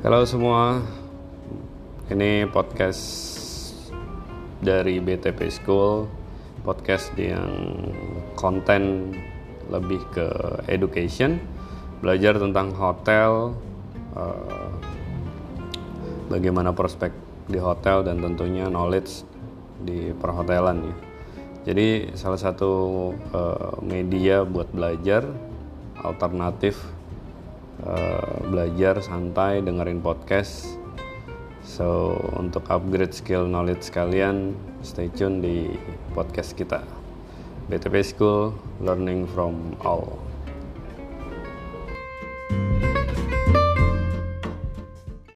Halo semua, ini podcast dari BTP School, podcast yang konten lebih ke education, belajar tentang hotel, uh, bagaimana prospek di hotel dan tentunya knowledge di perhotelan ya. Jadi salah satu uh, media buat belajar alternatif uh, belajar santai dengerin podcast. So untuk upgrade skill knowledge kalian stay tune di podcast kita. BTP School Learning from All